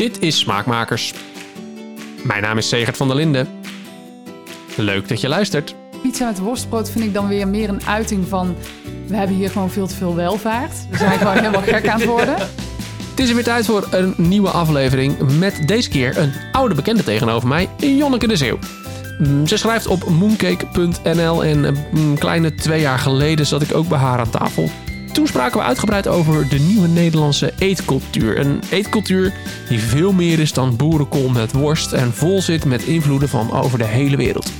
Dit is Smaakmakers. Mijn naam is Segert van der Linden. Leuk dat je luistert. Pizza met worstbrood vind ik dan weer meer een uiting van... we hebben hier gewoon veel te veel welvaart. We zijn gewoon helemaal gek aan het worden. Het is er weer tijd voor een nieuwe aflevering met deze keer een oude bekende tegenover mij, Jonneke de Zeeuw. Mm, Ze schrijft op mooncake.nl en een kleine twee jaar geleden zat ik ook bij haar aan tafel. Toen spraken we uitgebreid over de nieuwe Nederlandse eetcultuur. Een eetcultuur die veel meer is dan boerenkool met worst en vol zit met invloeden van over de hele wereld.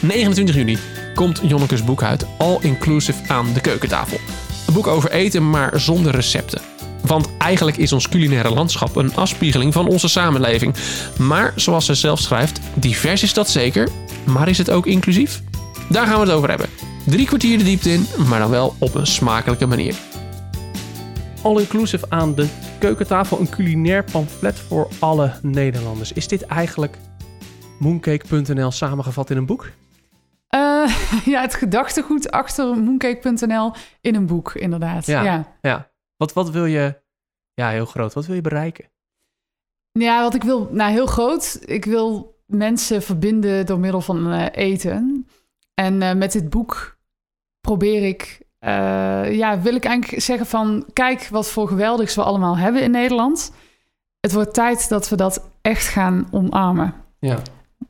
29 juni komt Jonneke's boek uit, All Inclusive aan de keukentafel. Een boek over eten, maar zonder recepten. Want eigenlijk is ons culinaire landschap een afspiegeling van onze samenleving. Maar zoals ze zelf schrijft, divers is dat zeker, maar is het ook inclusief? Daar gaan we het over hebben. Drie kwartier de diepte in, maar dan wel op een smakelijke manier. all-inclusive aan de keukentafel. Een culinair pamflet voor alle Nederlanders. Is dit eigenlijk mooncake.nl samengevat in een boek? Eh, ja, het gedachtegoed achter mooncake.nl in een boek, inderdaad. Ja. Ja. Ja. Wat, wat wil je... Ja, heel groot. Wat wil je bereiken? Ja, wat ik wil, nou heel groot. Ik wil mensen verbinden door middel van eh, eten. En eh, met dit boek probeer ik, eh, ja, wil ik eigenlijk zeggen van, kijk wat voor geweldigs we allemaal hebben in Nederland. Het wordt tijd dat we dat echt gaan omarmen. Ja.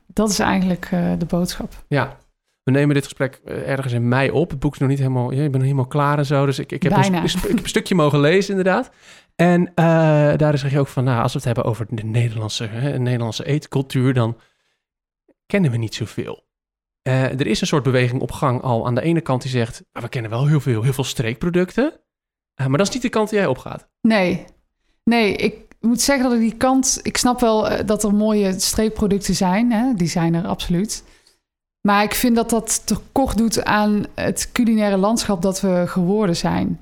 Dat is eigenlijk eh, de boodschap. Ja. We nemen dit gesprek ergens in mei op. Het boek is nog niet helemaal... Ja, ik ben nog helemaal klaar en zo. Dus ik, ik, heb, een, Bijna. sp- ik heb een stukje mogen lezen, inderdaad. En daar zeg je ook van... Nou, als we het hebben over de Nederlandse, hè, Nederlandse eetcultuur... dan kennen we niet zoveel. Eh, er is een soort beweging op gang al. Aan de ene kant die zegt... "Ah, we kennen wel heel veel, heel veel streekproducten. Eh, maar dat is niet de kant die jij opgaat. Nee, nee, ik moet zeggen dat ik die kant... Ik snap wel eh, dat er mooie streekproducten zijn. Hè? Die zijn er absoluut. Maar ik vind dat dat tekort doet aan het culinaire landschap dat we geworden zijn.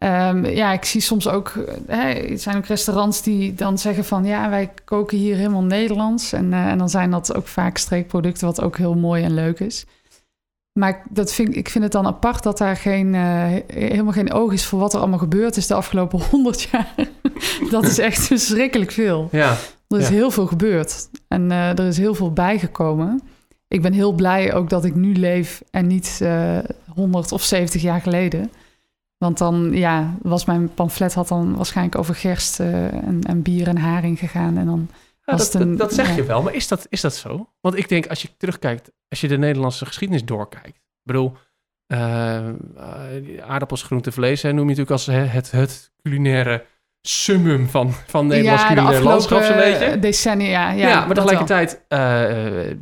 Ehm, ja, ik zie soms ook... eh, Hè, er zijn ook restaurants die dan zeggen van... ja, wij koken hier helemaal Nederlands. En, eh, en dan zijn dat ook vaak streekproducten... wat ook heel mooi en leuk is. Maar ik- dat vind, ik vind het dan apart dat daar geen, eh, helemaal geen oog is voor wat er allemaal gebeurd is de afgelopen honderd jaar. dat is echt verschrikkelijk veel. Ja. Er is Ja. heel veel gebeurd en er is heel veel bijgekomen. Ik ben heel blij ook dat ik nu leef en niet 100 of 70 jaar geleden. Want dan, ja, was mijn pamflet had dan waarschijnlijk over gerst eh, en, en bier en haring gegaan. En dan Ja, Was dat, het een- dat, dat zeg ja. je wel, maar is dat, is dat zo? Want ik denk, als je terugkijkt, als je de Nederlandse geschiedenis doorkijkt. Ik bedoel, eh, aardappels, groente, vlees, hè, noem je natuurlijk als hè, het, het culinaire summum van, van Nederlands ja, de landschap, zo'n afgelopen beetje. decennia. Ja, Ja, maar dat tegelijkertijd,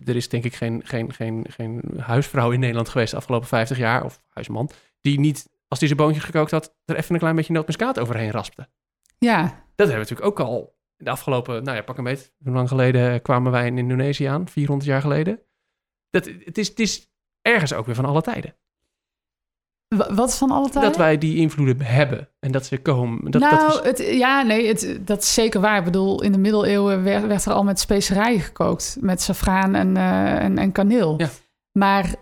er is denk ik geen, geen, geen, geen huisvrouw in Nederland geweest de afgelopen 50 jaar, of huisman, die niet, als die zijn boontje gekookt had, er even een klein beetje nootmuskaat overheen raspte. Ja, Dat hebben we natuurlijk ook al de afgelopen, nou ja, pak een beet. Hoe lang geleden kwamen wij in Indonesië aan? 400 jaar geleden. Dat, het, is, het is ergens ook weer van alle tijden. Wa- wat van alle tijden? Dat wij die invloeden hebben en dat ze komen. Dat, nou, dat is, het, ja, nee, het, dat is zeker waar. Ik bedoel, in de middeleeuwen werd, werd er al met specerijen gekookt. Met safraan en, eh, en, en kaneel. Ja. Maar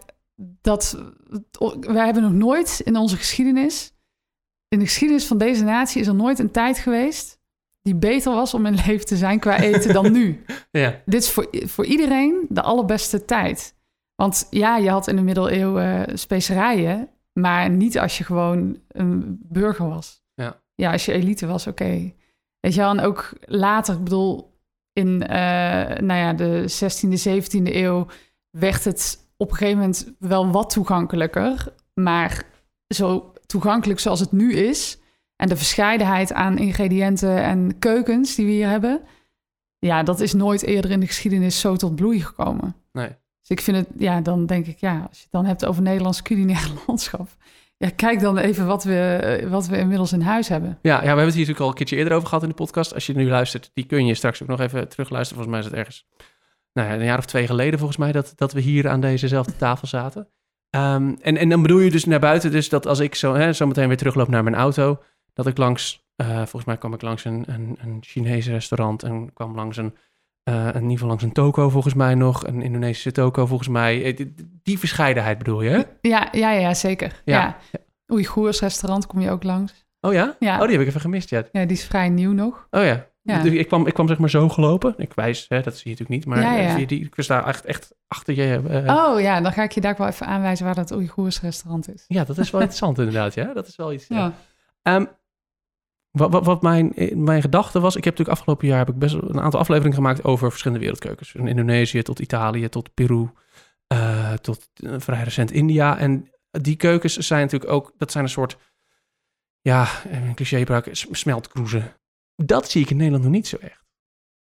dat, wij hebben nog nooit in onze geschiedenis... In de geschiedenis van deze natie is er nooit een tijd geweest... die beter was om in leven te zijn qua eten dan nu. ja, Dit is voor, voor iedereen de allerbeste tijd. Want ja, je had in de middeleeuwen specerijen... maar niet als je gewoon een burger was. Ja. Ja, als je elite was, oké. Weet je wel, en ook later, ik bedoel... in eh, nou ja, de 16e, 17e eeuw... werd het op een gegeven moment wel wat toegankelijker... maar zo toegankelijk zoals het nu is... en de verscheidenheid aan ingrediënten en keukens die we hier hebben... Ja, dat is nooit eerder in de geschiedenis zo tot bloei gekomen. nee. Dus ik vind het, ja, dan denk ik, ja, als je het dan hebt over Nederlands culinair landschap. Ja, kijk dan even wat we, wat we inmiddels in huis hebben. Ja, ja, we hebben het hier natuurlijk al een keertje eerder over gehad in de podcast. Als je nu luistert, die kun je straks ook nog even terugluisteren. Volgens mij is het ergens nou ja, een jaar of twee geleden volgens mij dat, dat we hier aan dezezelfde tafel zaten. Ehm, en, en dan bedoel je dus naar buiten, dus dat als ik zo, hè, zo meteen weer terugloop naar mijn auto, dat ik langs, eh, volgens mij kwam ik langs een, een, een Chinees restaurant en kwam langs een, eh, in ieder geval langs een toko volgens mij nog, een Indonesische toko volgens mij. Eh, Die, die verscheidenheid bedoel je, hè? Ja, ja, ja zeker. Ja. Ja. Oeigoers restaurant kom je ook langs. Oh ja? Ja. Oh, die heb ik even gemist, ja. Ja, die is vrij nieuw nog. Oh ja. Ja. Dus Ik, kwam, ik kwam zeg maar zo gelopen. Ik wijs, hè, dat zie je natuurlijk niet. Maar Ja, ja. eh, zie je die, ik was daar echt, echt achter je. eh, Oh ja, dan ga ik je daar ook wel even aanwijzen waar dat Oeigoers restaurant is. Ja, dat is wel interessant inderdaad. Ja, dat is wel iets. ja. Ehm, wat, wat, wat mijn, eh, mijn gedachte was, ik heb natuurlijk afgelopen jaar heb ik best een aantal afleveringen gemaakt over verschillende wereldkeukens. Van Indonesië tot Italië, tot Peru, tot vrij recent India. En die keukens zijn natuurlijk ook, dat zijn een soort, ja, een cliché smeltkroezen. Dat zie ik in Nederland nog niet zo echt.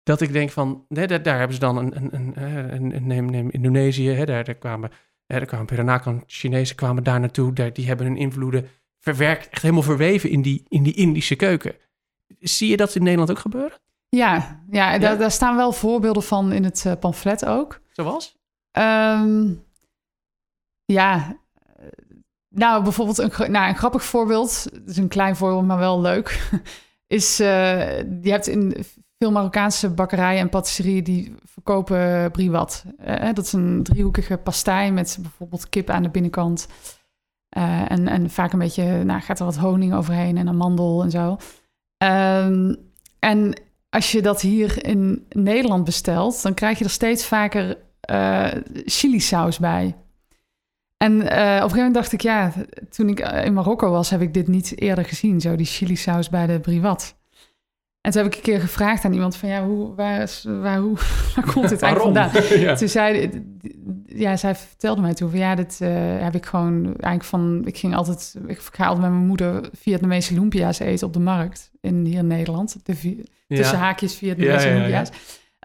Dat ik denk van, nee, daar, daar hebben ze dan een, een, een, een, neem, neem Indonesië, hè, daar, daar kwamen, hè, daar kwamen Peranakan, Chinezen kwamen daar naartoe, daar, die hebben hun invloeden verwerkt, echt helemaal verweven in die, in die Indische keuken. Zie je dat in Nederland ook gebeuren? Ja, ja, Ja? Daar, daar staan wel voorbeelden van in het eh, pamflet ook. Zoals? Ehm, ja, eh, nou bijvoorbeeld een, nou, een grappig voorbeeld, het is een klein voorbeeld, maar wel leuk, is eh, je hebt in veel Marokkaanse bakkerijen en patisserieën die verkopen briwat. Eh, dat is een driehoekige pastei met bijvoorbeeld kip aan de binnenkant. Eh, en, en vaak een beetje, nou gaat er wat honing overheen en amandel en zo. Ehm, en als je dat hier in Nederland bestelt, dan krijg je er steeds vaker eh chili-saus bij. En eh, op een gegeven moment dacht ik, ja, toen ik eh, in Marokko was, heb ik dit niet eerder gezien, zo die chili-saus bij de briwat. En toen heb ik een keer gevraagd aan iemand van, ja, hoe, waar, is- waar, hoe, waar komt dit eigenlijk vandaan? ja. Toen zei, ja, zij vertelde mij toen van ja, dit eh, heb ik gewoon eigenlijk van. Ik ging altijd, ik ga altijd met mijn moeder Vietnamese lumpia's eten op de markt in hier in Nederland. De, tussen haakjes Vietnamese Ja, ja, ja. lumpia's.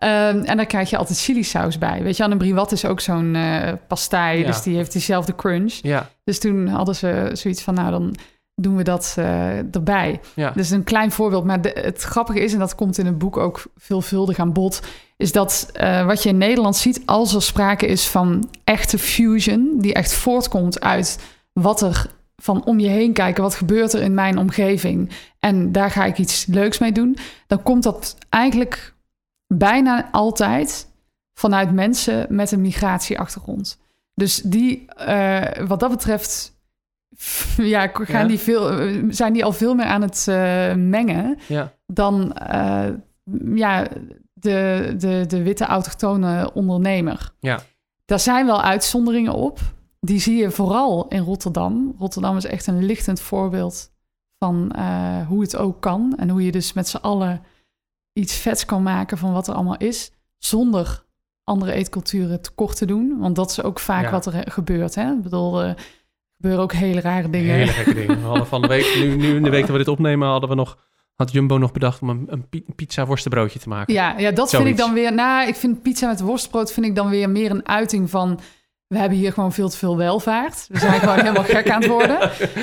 Ehm, en daar krijg je altijd chili saus bij. Weet je, aan een briwat is ook zo'n eh pastei, Ja. dus die heeft diezelfde crunch. Ja, Dus toen hadden ze zoiets van, nou dan doen we dat eh, erbij. ja. Dus een klein voorbeeld. Maar de- het grappige is, en dat komt in het boek ook veelvuldig aan bod, is dat eh, wat je in Nederland ziet als er sprake is van echte fusion, die echt voortkomt uit wat er van om je heen kijken, wat gebeurt er in mijn omgeving en daar ga ik iets leuks mee doen, dan komt dat eigenlijk bijna altijd vanuit mensen met een migratieachtergrond. Dus die, eh, wat dat betreft, ja, gaan Ja. Die veel, zijn die al veel meer aan het eh, mengen ja. dan eh, ja, de, de, de witte autochtone ondernemer. Ja. Daar zijn wel uitzonderingen op. Die zie je vooral in Rotterdam. Rotterdam is echt een lichtend voorbeeld van hoe het ook kan. En hoe je dus met z'n allen iets vets kan maken van wat er allemaal is. Zonder andere eetculturen tekort te doen. Want dat is ook vaak Ja. wat er eh, gebeurt. Hè? Ik bedoel, eh, er gebeuren ook hele rare dingen. Hele gekke dingen. We hadden van de week, nu, nu in de week dat we dit opnemen, hadden we nog, had Jumbo nog bedacht om een, een pi- pizza worstenbroodje te maken. Ja, ja dat vind ik dan weer. Nou, ik vind pizza met worstbrood vind ik dan weer meer een uiting van. We hebben hier gewoon veel te veel welvaart. We zijn gewoon helemaal gek aan het worden.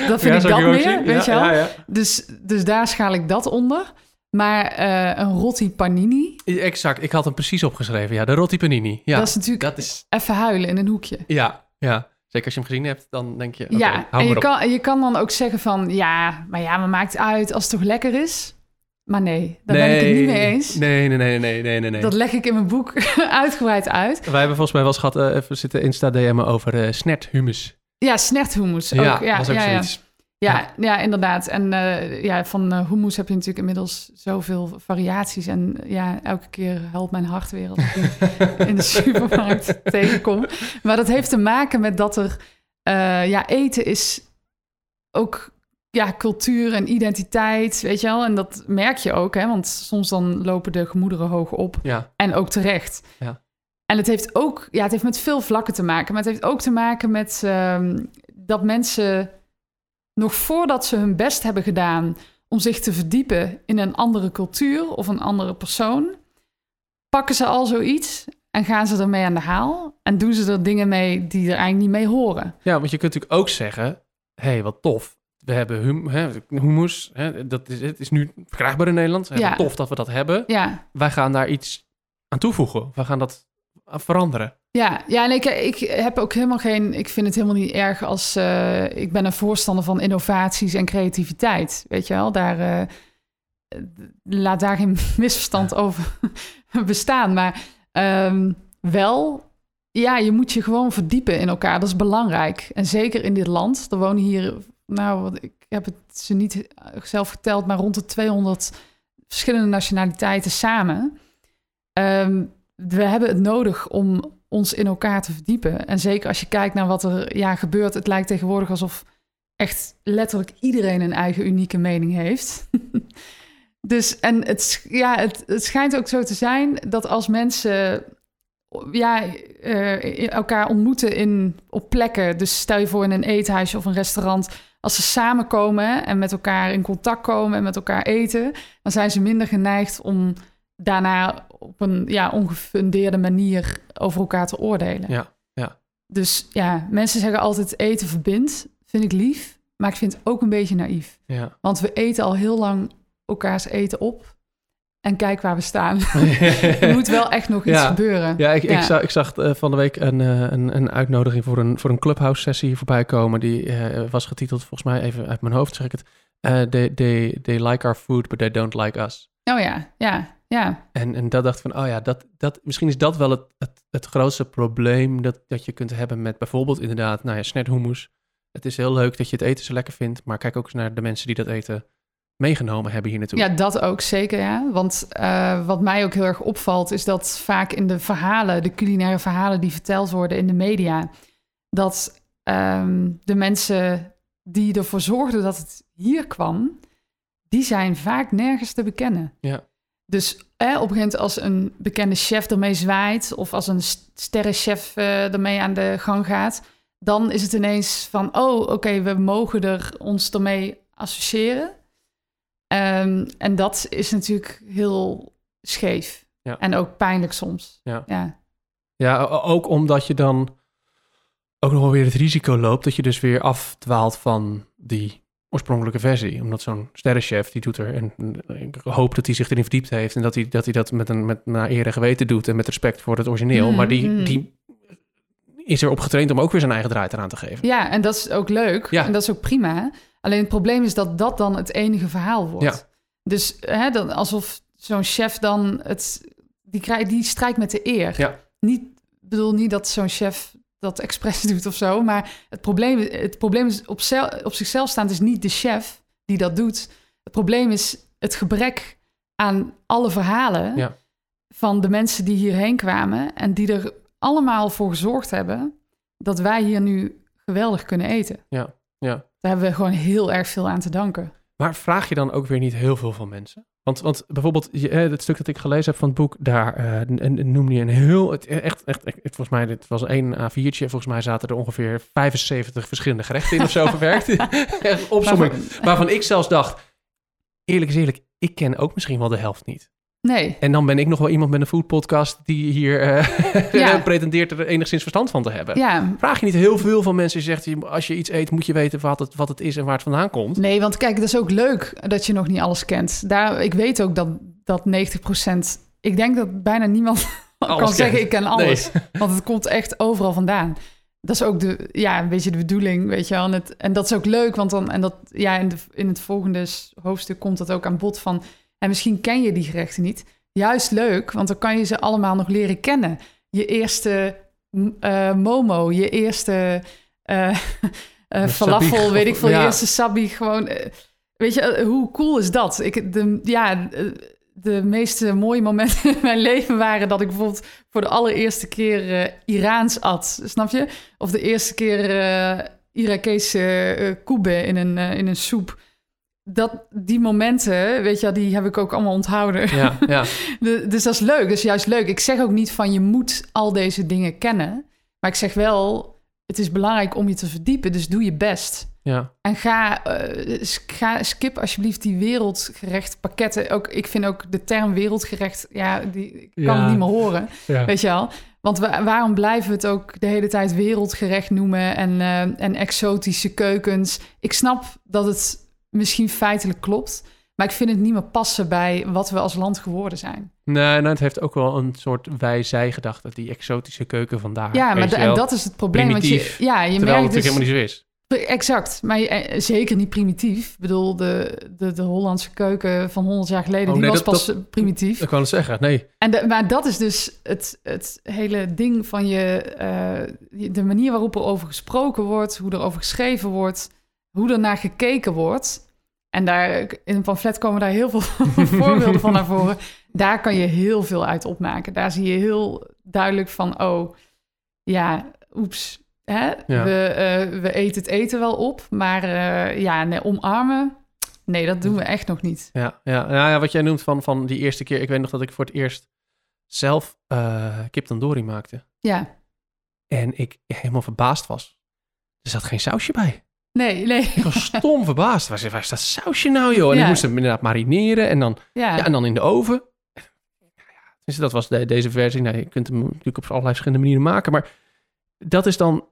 Dat vind Ja, ik dat meer, zien. weet ja, je wel. Ja, ja. Dus, dus daar schaal ik dat onder. Maar eh, een rotti panini, Exact, ik had hem precies opgeschreven. Ja, de rotti panini. Ja, dat is natuurlijk dat is... even huilen in een hoekje. Ja, ja. Zeker als je hem gezien hebt, dan denk je... ja, en je op. kan, je kan dan ook zeggen van... Ja, maar ja, maar maakt uit als het toch lekker is? Maar nee, daar ben ik het niet mee eens. Nee, nee, nee, nee, nee, nee. nee. Dat leg ik in mijn boek uitgebreid uit. Wij hebben volgens mij wel eens gehad, eh, even zitten Insta DM'en over eh snert hummus. Ja, snerthummus ook. Ja, Ja, dat is ook ja. zoiets. Ja, ja. inderdaad. En eh, ja, van eh hummus heb je natuurlijk inmiddels zoveel variaties. En ja, elke keer helpt mijn hart weer als ik in, in de supermarkt tegenkom. Maar dat heeft te maken met dat er... eh, ja, eten is ook ja, cultuur en identiteit, weet je wel. En dat merk je ook, hè. Want soms dan lopen de gemoederen hoog op. Ja, En ook terecht. Ja. En het heeft ook, ja, het heeft met veel vlakken te maken. Maar het heeft ook te maken met ehm, dat mensen nog voordat ze hun best hebben gedaan om zich te verdiepen in een andere cultuur of een andere persoon, pakken ze al zoiets en gaan ze ermee aan de haal. En doen ze er dingen mee die er eigenlijk niet mee horen. ja want je kunt natuurlijk ook zeggen... hé, hey, wat tof. We hebben hum, hè, hummus. Hè, dat is, het is nu verkrijgbaar in Nederland. Ja. Tof dat we dat hebben. Ja, Wij gaan daar iets aan toevoegen. We gaan dat veranderen. Ja, ja en ik, ik heb ook helemaal geen. Ik vind het helemaal niet erg als. eh, ik ben een voorstander van innovaties en creativiteit. Weet je wel, daar. eh, laat daar geen misverstand over bestaan. Maar ehm, wel. Ja, je moet je gewoon verdiepen in elkaar. Dat is belangrijk. En zeker in dit land. Er wonen hier. Nou, ik heb het ze niet zelf geteld, maar rond de 200 verschillende nationaliteiten samen. Ehm, we hebben het nodig om ons in elkaar te verdiepen. En zeker als je kijkt naar wat er ja, gebeurt, het lijkt tegenwoordig alsof echt letterlijk iedereen een eigen unieke mening heeft. dus en het, ja, het, het schijnt ook zo te zijn dat als mensen ja, uh, elkaar ontmoeten in, op plekken. Dus stel je voor in een eethuisje of een restaurant. Als ze samenkomen en met elkaar in contact komen en met elkaar eten, dan zijn ze minder geneigd om daarna op een ja, ongefundeerde manier over elkaar te oordelen. Ja, ja. Dus ja, mensen zeggen altijd eten verbindt. Vind ik lief, maar ik vind het ook een beetje naïef. Ja. Want we eten al heel lang elkaars eten op. En kijk waar we staan. er moet wel echt nog iets gebeuren. Ja, ik, Ik, zag, ik zag uh, van de week een, uh, een, een uitnodiging voor een, voor een clubhouse-sessie voorbij komen. Die uh, was getiteld, volgens mij even uit mijn hoofd zeg ik het. they, they, they like our food, but they don't like us. Oh ja, ja, ja. En, en dat dacht van, oh ja, dat, dat, misschien is dat wel het, het, het grootste probleem dat, dat je kunt hebben met bijvoorbeeld inderdaad, nou ja, snedhummus. Het is heel leuk dat je het eten zo lekker vindt, maar kijk ook eens naar de mensen die dat eten meegenomen hebben hier naartoe. Ja, dat ook zeker, ja. Want uh, wat mij ook heel erg opvalt... is dat vaak in de verhalen, de culinaire verhalen... die verteld worden in de media... dat um, de mensen die ervoor zorgden dat het hier kwam... die zijn vaak nergens te bekennen. Ja. Dus eh, op een gegeven moment als een bekende chef ermee zwaait... of als een sterrenchef uh, ermee aan de gang gaat... dan is het ineens van... oh, oké, okay, we mogen er ons ermee associëren... Um, en dat is natuurlijk heel scheef. Ja. En ook pijnlijk soms. Ja. ja. Ja, ook omdat je dan ook nog wel weer het risico loopt dat je dus weer afdwaalt van die oorspronkelijke versie. Omdat zo'n sterrenchef, die doet er, en ik hoop dat hij zich erin verdiept heeft en dat hij dat, hij dat met een met naar eer en geweten doet en met respect voor het origineel. Mm, maar die, mm. die is erop getraind om ook weer zijn eigen draai eraan te geven. Ja, en dat is ook leuk. Ja. En dat is ook prima. Alleen het probleem is dat dat dan het enige verhaal wordt. Ja. Dus hè, dan, alsof zo'n chef dan het... Die, krijgt, die strijkt met de eer. Ja. Niet, ik bedoel niet dat zo'n chef dat expres doet of zo. Maar het probleem, het probleem is op, zel, op zichzelf staand is niet de chef die dat doet. Het probleem is het gebrek aan alle verhalen... Ja. van de mensen die hierheen kwamen... en die er allemaal voor gezorgd hebben... dat wij hier nu geweldig kunnen eten. Ja, ja. Daar hebben we gewoon heel erg veel aan te danken. Maar vraag je dan ook weer niet heel veel van mensen? Want, want bijvoorbeeld, je, eh, het stuk dat ik gelezen heb van het boek, daar uh, noemde je een heel, het, echt, echt, echt, volgens mij, dit was een A4'tje, volgens mij zaten er ongeveer 75 verschillende gerechten in of zo verwerkt. echt opzomming, waarvan, waarvan ik zelfs dacht, eerlijk is eerlijk, ik ken ook misschien wel de helft niet. Nee. En dan ben ik nog wel iemand met een food podcast die hier uh, ja. pretendeert er enigszins verstand van te hebben. Ja. Vraag je niet heel veel van mensen die zegt, als je iets eet moet je weten wat het, wat het is en waar het vandaan komt. Nee, want kijk, dat is ook leuk dat je nog niet alles kent. Daar, ik weet ook dat, dat 90%, ik denk dat bijna niemand kan kent. zeggen ik ken alles. Nee. Want het komt echt overal vandaan. Dat is ook de, ja, een beetje de bedoeling, weet je wel. En, het, en dat is ook leuk, want dan, en dat, ja, in, de, in het volgende hoofdstuk komt dat ook aan bod van, en misschien ken je die gerechten niet juist leuk, want dan kan je ze allemaal nog leren kennen. Je eerste uh, momo, je eerste uh, uh, falafel, weet ik veel, ja. je eerste sabi. Gewoon, weet je, hoe cool is dat? Ik, de, ja, de meeste mooie momenten in mijn leven waren dat ik bijvoorbeeld voor de allereerste keer Iraans at, snap je? Of de eerste keer Irakese koebe in een, in een soep dat, die momenten, weet je, die heb ik ook allemaal onthouden. Ja, ja. de, dus dat is leuk, dat is juist leuk. Ik zeg ook niet van je moet al deze dingen kennen. Maar ik zeg wel, het is belangrijk om je te verdiepen, dus doe je best. Ja. En ga, uh, ga skip alsjeblieft die wereldgerecht pakketten. Ook, ik vind ook de term wereldgerecht, ja, die ik kan Ja. het niet meer horen. Ja. Weet je wel? Want wa- waarom blijven we het ook de hele tijd wereldgerecht noemen en, eh, en exotische keukens? Ik snap dat het misschien feitelijk klopt, maar ik vind het niet meer passen bij wat we als land geworden zijn. Nee, nou, het heeft ook wel een soort wij-zij gedachte, die exotische keuken vandaar. ja, maar en dat is het probleem. Want je, ja, je Terwijl het merkt dus, helemaal niet zo is. Exact, maar je- eh, zeker niet primitief. Ik bedoel, de, de, de Hollandse keuken van 100 jaar geleden, Oh, die nee, was dat- pas eh, primitief. Ik wou het zeggen, nee. En de- maar dat is dus het, het hele ding van je, eh, je- de manier waarop er over gesproken wordt, hoe er over geschreven wordt, hoe er naar gekeken wordt. En daar, in een pamflet komen daar heel veel voorbeelden van naar voren. Daar kan je heel veel uit opmaken. Daar zie je heel duidelijk van, oh, ja, oeps. Hè? Ja. We, eh, we eten het eten wel op, maar eh, ja, nee, omarmen, nee, dat doen we echt nog niet. Ja, ja. Nou ja, wat jij noemt van, van die eerste keer. Ik weet nog dat ik voor het eerst zelf eh kip tandoori maakte. Ja, En ik helemaal verbaasd was. Er zat geen sausje bij. Nee, nee. Ik was stom verbaasd. Waar, is dat sausje nou, joh? En Ja. ik moest hem inderdaad marineren en dan, Ja, ja, en dan in de oven. Dus dat was de- deze versie. Nou, je kunt hem natuurlijk op allerlei verschillende manieren maken. Maar dat is dan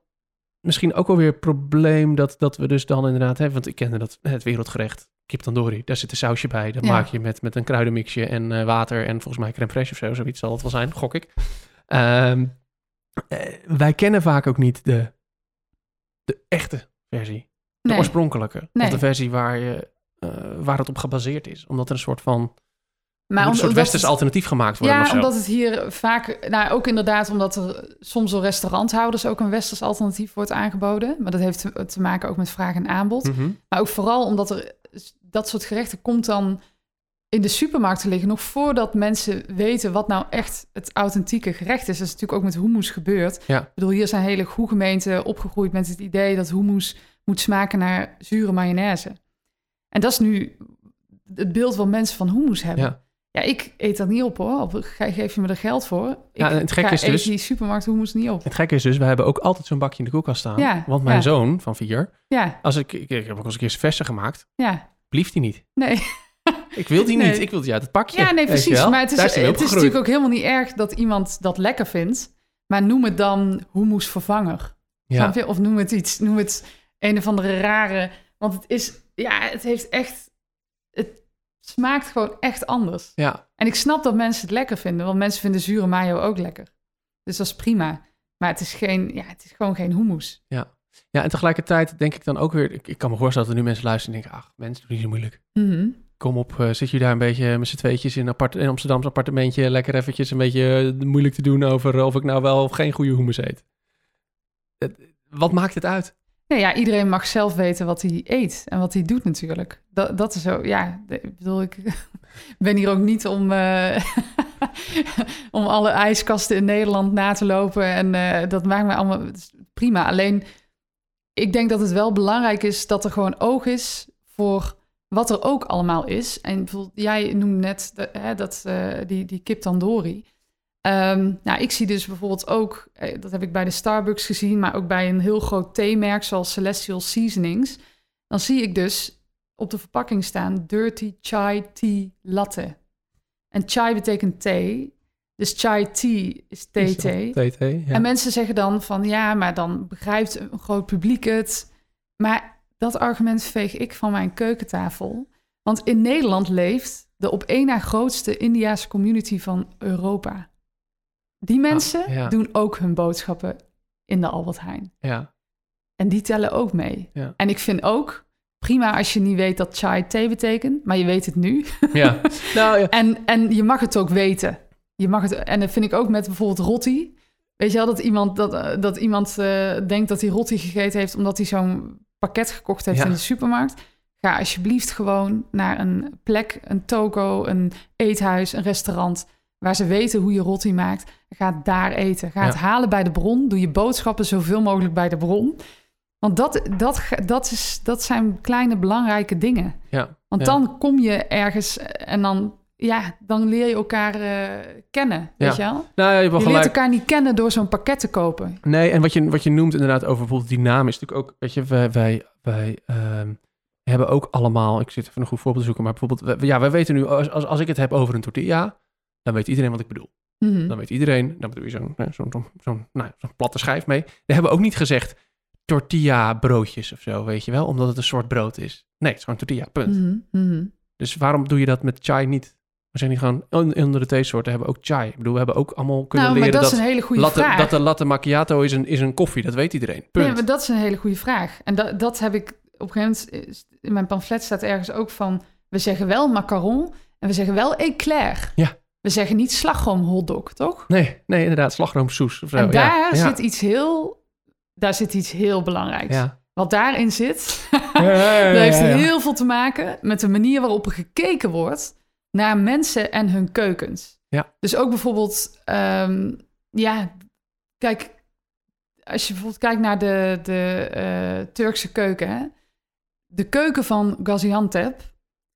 misschien ook wel weer het probleem dat, dat we dus dan inderdaad hebben. Want ik kende dat, het wereldgerecht, kip tandoori. Daar zit een sausje bij. Dat Ja. maak je met, met een kruidenmixje en eh, water en volgens mij crème fraîche of zo. Zoiets zal het wel zijn, gok ik. Ehm, eh, wij kennen vaak ook niet de, de echte versie. De nee. oorspronkelijke. Nee. Of de versie waar, je, eh, waar het op gebaseerd is. Omdat er een soort van... Maar een soort westers het- alternatief gemaakt worden Ja, omdat het hier vaak, nou ook inderdaad omdat er soms door restauranthouders ook een westers alternatief wordt aangeboden. Maar dat heeft te, te maken ook met vraag en aanbod. Mhm. Maar ook vooral omdat er dat soort gerechten komt dan in de supermarkt te liggen, nog voordat mensen weten wat nou echt het authentieke gerecht is. Dat is natuurlijk ook met hummus gebeurd. Ja. Ik bedoel, hier zijn hele goede gemeenten opgegroeid met het idee dat hummus moet smaken naar zure mayonaise. En dat is nu het beeld wat mensen van hummus hebben. Ja. Ja, ik eet dat niet op hoor. Of ge- geef je me er geld voor? Ik Ja, het gekke is dus- die supermarkt hummus niet op. Het gekke is dus, we hebben ook altijd zo'n bakje in de koelkast staan. Ja, Want mijn ja. zoon van vier, Ja, als ik, ik, ik heb ook eens een keer versen gemaakt, ja, blieft hij niet. nee. Ik wil die Nee. niet. Ik wil die uit het pakje. Ja, nee, precies. Maar het is, het is natuurlijk ook helemaal niet erg dat iemand dat lekker vindt. Maar noem het dan hummusvervanger. Ja, Snap je? Of noem het iets, noem het een of andere rare. Want het is, ja, het heeft echt, het smaakt gewoon echt anders. ja, En ik snap dat mensen het lekker vinden, want mensen vinden zure mayo ook lekker. Dus dat is prima. Maar het is, geen, ja, het is gewoon geen hummus. ja. Ja, en tegelijkertijd denk ik dan ook weer... Ik, ik kan me voorstellen dat er nu mensen luisteren en denken... Ach, mensen, doe niet zo moeilijk. Mhm. Kom op, eh, zit je daar een beetje met z'n tweetjes in, apart, in Amsterdams appartementje... lekker eventjes een beetje eh, moeilijk te doen over of ik nou wel of geen goede hummus eet. Het- wat maakt het uit? Nee, ja, iedereen mag zelf weten wat hij eet en wat hij doet natuurlijk. Dat, dat is zo, ja, ik bedoel, ik ben hier ook niet om, eh, om alle ijskasten in Nederland na te lopen. En eh, dat maakt mij allemaal prima. Alleen, ik denk dat het wel belangrijk is dat er gewoon oog is voor wat er ook allemaal is. En jij noemde net hè, dat, eh, die, die kip tandoori. Ehm, nou, ik zie dus bijvoorbeeld ook, eh, dat heb ik bij de Starbucks gezien, maar ook bij een heel groot theemerk zoals Celestial Seasonings. Dan zie ik dus op de verpakking staan Dirty Chai Tea Latte. En chai betekent thee, dus chai tea is. TT, ja. En mensen zeggen dan van ja, maar dan begrijpt een groot publiek het. Maar dat argument veeg ik van mijn keukentafel. Want in Nederland leeft de op één na grootste Indiaanse community van Europa. Die mensen Ah, ja. doen ook hun boodschappen in de Albert Heijn. ja, En die tellen ook mee. Ja. En ik vind ook prima als je niet weet dat chai thee betekent, maar je weet het nu. ja. nou, ja. En, en je mag het ook weten. Je mag het, en dat vind ik ook met bijvoorbeeld rotti. Weet je wel, dat iemand, dat, eh, dat iemand eh, denkt dat hij rotti gegeten heeft... omdat hij zo'n pakket gekocht heeft Ja. in de supermarkt. Ga alsjeblieft gewoon naar een plek, een toko, een eethuis, een restaurant... waar ze weten hoe je rotti maakt. Ga daar eten. Ga Ja. het halen bij de bron. Doe je boodschappen zoveel mogelijk bij de bron. Want dat, dat, dat, is, dat zijn kleine belangrijke dingen. ja. Want Ja. dan kom je ergens en dan, ja, dan leer je elkaar eh, kennen, weet je wel? Nou ja, je Je leert elkaar niet kennen door zo'n pakket te kopen. Nee, en wat je, wat je noemt inderdaad over bijvoorbeeld die naam is natuurlijk ook, weet je, wij, wij, wij ehm, hebben ook allemaal, ik zit even een goed voorbeeld te zoeken, maar bijvoorbeeld, ja, wij weten nu, als, als, als ik het heb over een tortilla, dan weet iedereen wat ik bedoel. Mhm. Dan weet iedereen, dan bedoel je zo'n zo'n zo'n zo'n, nou, platte schijf mee. We hebben ook niet gezegd tortilla broodjes of zo, weet je wel, omdat het een soort brood is. Nee, het is gewoon tortilla, punt. Mhm, mhm. Dus waarom doe je dat met chai niet? We zijn niet gewoon, on- onder de theesoorten hebben ook chai. Ik bedoel, we hebben ook allemaal kunnen Nou, leren dat dat, is een hele goede latte, vraag. dat de latte macchiato is een, is een koffie. Dat weet iedereen. Punt. Nee, maar dat is een hele goede vraag. En dat, dat heb ik op een gegeven moment, in mijn pamflet staat ergens ook van, we zeggen wel macaron en we zeggen wel éclair. Ja. We zeggen niet slagroom hotdog, toch? Nee, nee, inderdaad. Slagroomsoes of zo. en daar ja, ja. zit iets heel, daar zit iets heel belangrijks. Ja, wat daarin zit, dat heeft heel veel te maken met de manier waarop er gekeken wordt naar mensen en hun keukens. Ja. Dus ook bijvoorbeeld, ehm, ja, kijk, als je bijvoorbeeld kijkt naar de, de eh, Turkse keuken, hè? de keuken van Gaziantep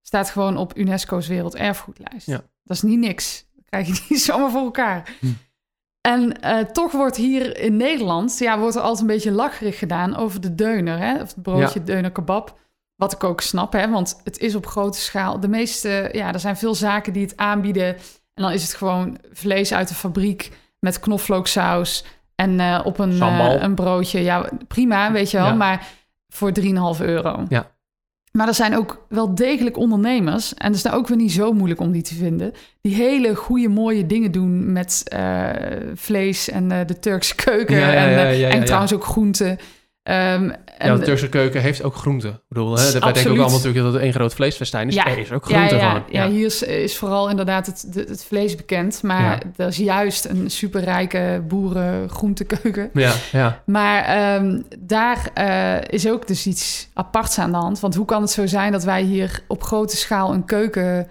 staat gewoon op UNESCO's werelderfgoedlijst. Ja. Dat is niet niks. Dat krijg je niet zomaar voor elkaar. Hm. En eh, toch wordt hier in Nederland, ja, wordt er altijd een beetje lacherig gedaan over de deuner, hè? of het broodje deuner kebab. Wat ik ook snap, hè, want het is op grote schaal. De meeste, ja, er zijn veel zaken die het aanbieden. En dan is het gewoon vlees uit de fabriek met knoflooksaus en eh, op een, eh, een broodje. Ja, prima, weet je wel, Ja. maar voor 3,5 euro. Ja. Maar er zijn ook wel degelijk ondernemers, en het is nou ook weer niet zo moeilijk om die te vinden, die hele goede, mooie dingen doen met eh, vlees en eh, de Turkse keuken. Ja, ja, en, ja, eh, en trouwens ook groenten. En, Ja, de Turkse keuken heeft ook groenten. Ik bedoel, hè, wij denken ook allemaal natuurlijk dat het één groot vleesfestijn is. Ja. Er is ook ja, groenten ja, van. ja, hier is, is vooral inderdaad het, het vlees bekend. Maar dat is juist een superrijke boeren groentekeuken. ja, ja. Maar ehm, daar eh, is ook dus iets aparts aan de hand. Want hoe kan het zo zijn dat wij hier op grote schaal een keuken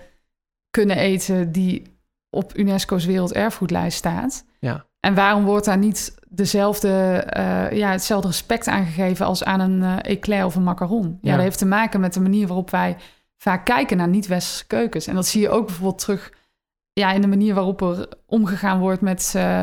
kunnen eten die op UNESCO's werelderfgoedlijst staat? Ja. En waarom wordt daar niet dezelfde, eh, ja, hetzelfde respect aangegeven als aan een eh eclair of een macaron? Ja. Ja. dat heeft te maken met de manier waarop wij vaak kijken naar niet-westerse keukens. En dat zie je ook bijvoorbeeld terug ja, in de manier waarop er omgegaan wordt met eh,